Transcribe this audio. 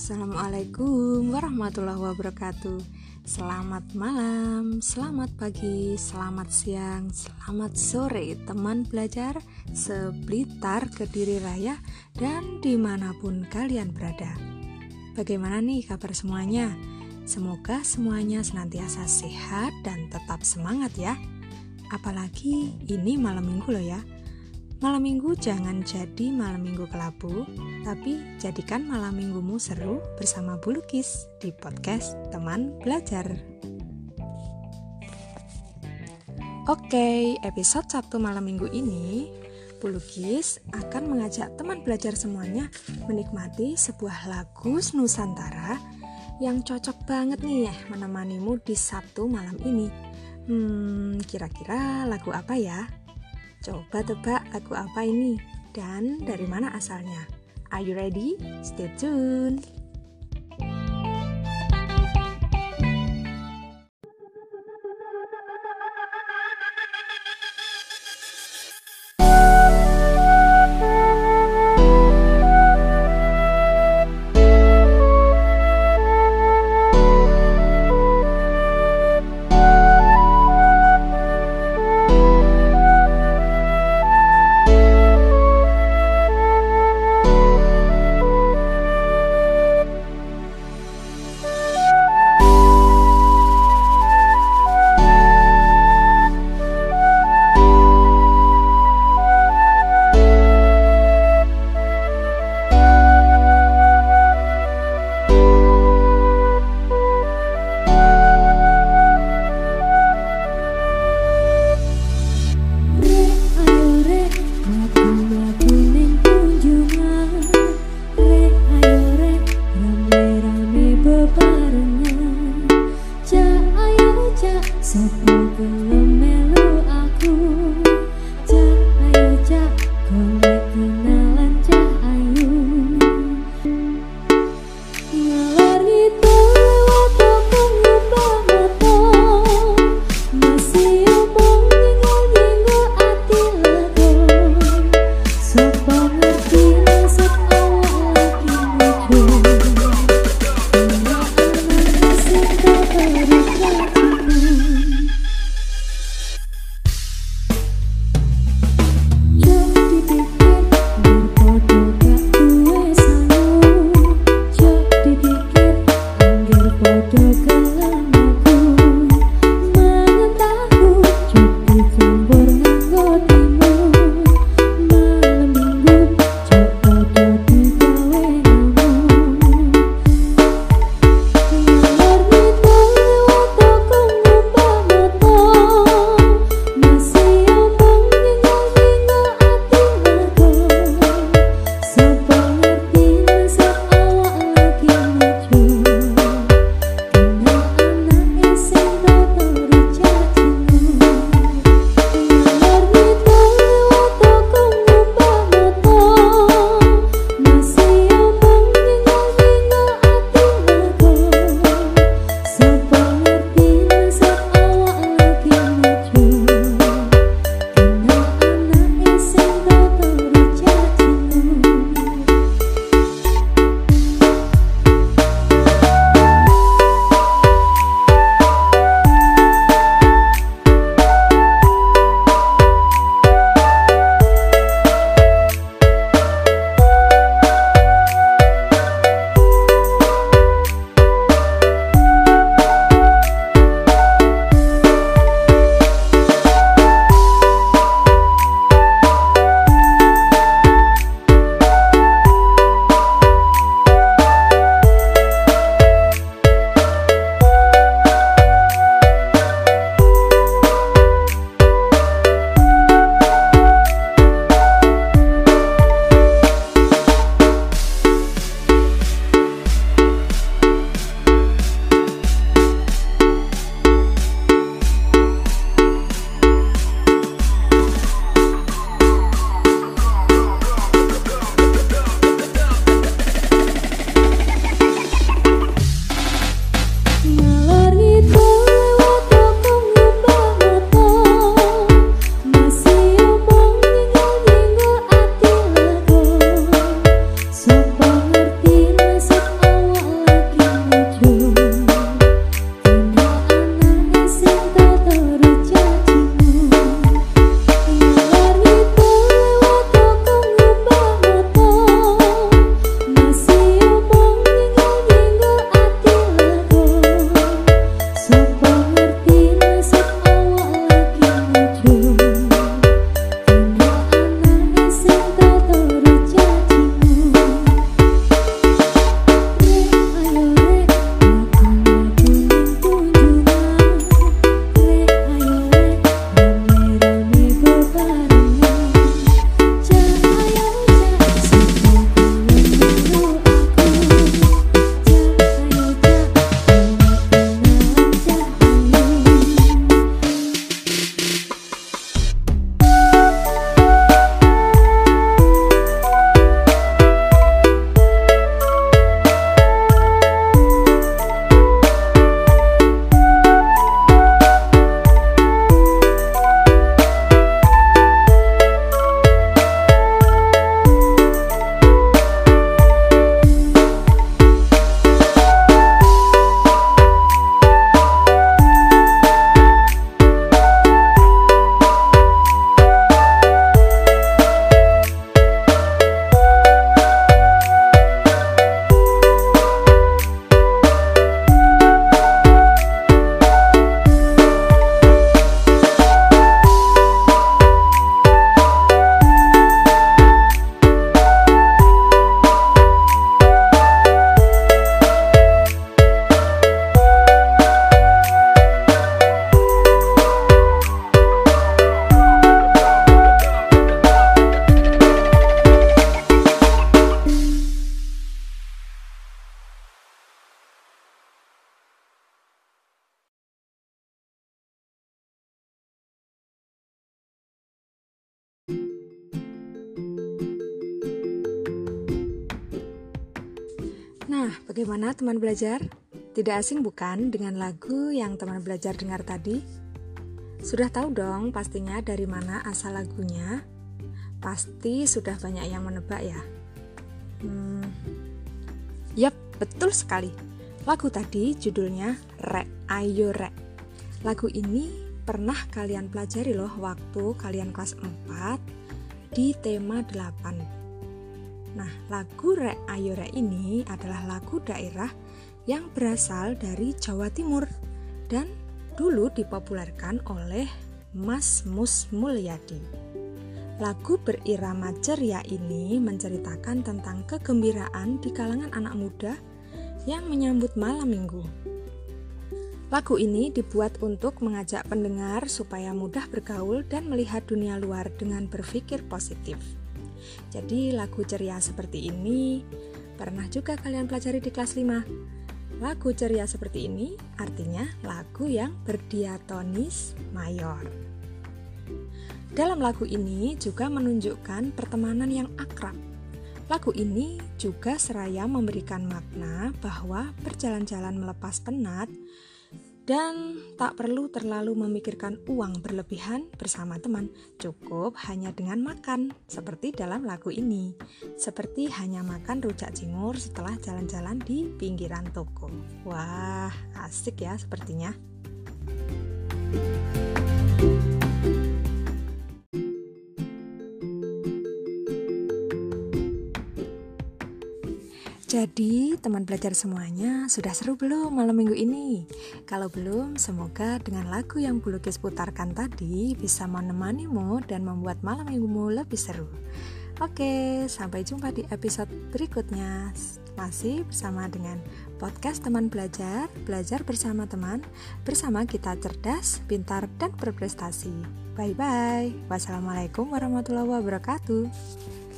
Assalamualaikum warahmatullahi wabarakatuh. Selamat malam, selamat pagi, selamat siang, selamat sore teman belajar Seblitar Kediri Raya dan di mana pun kalian berada. Bagaimana nih kabar semuanya? Semoga semuanya senantiasa sehat dan tetap semangat ya. Apalagi ini malam minggu loh ya Malam minggu jangan jadi malam minggu kelabu, tapi jadikan malam minggumu seru bersama Bulukis di podcast Teman Belajar. Oke, episode Sabtu malam minggu ini Bulukis akan mengajak teman belajar semuanya menikmati sebuah lagu Nusantara yang cocok banget nih ya menemanimu di Sabtu malam ini. Hmm, kira-kira lagu apa ya? Coba tebak lagu apa ini dan dari mana asalnya? Are you ready? Stay tuned. So. Nah, bagaimana teman belajar? Tidak asing bukan dengan lagu yang teman belajar dengar tadi? Sudah tahu dong pastinya dari mana asal lagunya? Pasti sudah banyak yang menebak ya. Hmm, yap, betul sekali. Lagu tadi judulnya Re Ayo Re. Lagu ini pernah kalian pelajari loh waktu kalian kelas 4 di tema 8 Nah, lagu Rek Ayo ini adalah lagu daerah yang berasal dari Jawa Timur dan dulu dipopulerkan oleh Mas Mus Mulyadi. Lagu berirama ceria ini menceritakan tentang kegembiraan di kalangan anak muda yang menyambut malam minggu. Lagu ini dibuat untuk mengajak pendengar supaya mudah bergaul dan melihat dunia luar dengan berpikir positif. Jadi lagu ceria seperti ini pernah juga kalian pelajari di kelas 5. Lagu ceria seperti ini artinya lagu yang berdiatonis mayor. Dalam lagu ini juga menunjukkan pertemanan yang akrab. Lagu ini juga seraya memberikan makna bahwa berjalan-jalan melepas penat dan tak perlu terlalu memikirkan uang berlebihan bersama teman, cukup hanya dengan makan, seperti dalam lagu ini. Seperti hanya makan rujak cingur setelah jalan-jalan di pinggiran toko. Wah, asik ya sepertinya. Jadi, teman belajar semuanya sudah seru belum malam minggu ini? Kalau belum, semoga dengan lagu yang Bulukis putarkan tadi bisa menemanimu dan membuat malam minggumu lebih seru. Oke, sampai jumpa di episode berikutnya. Masih bersama dengan podcast teman belajar, belajar bersama teman, bersama kita cerdas, pintar, dan berprestasi. Bye-bye. Wassalamualaikum warahmatullahi wabarakatuh.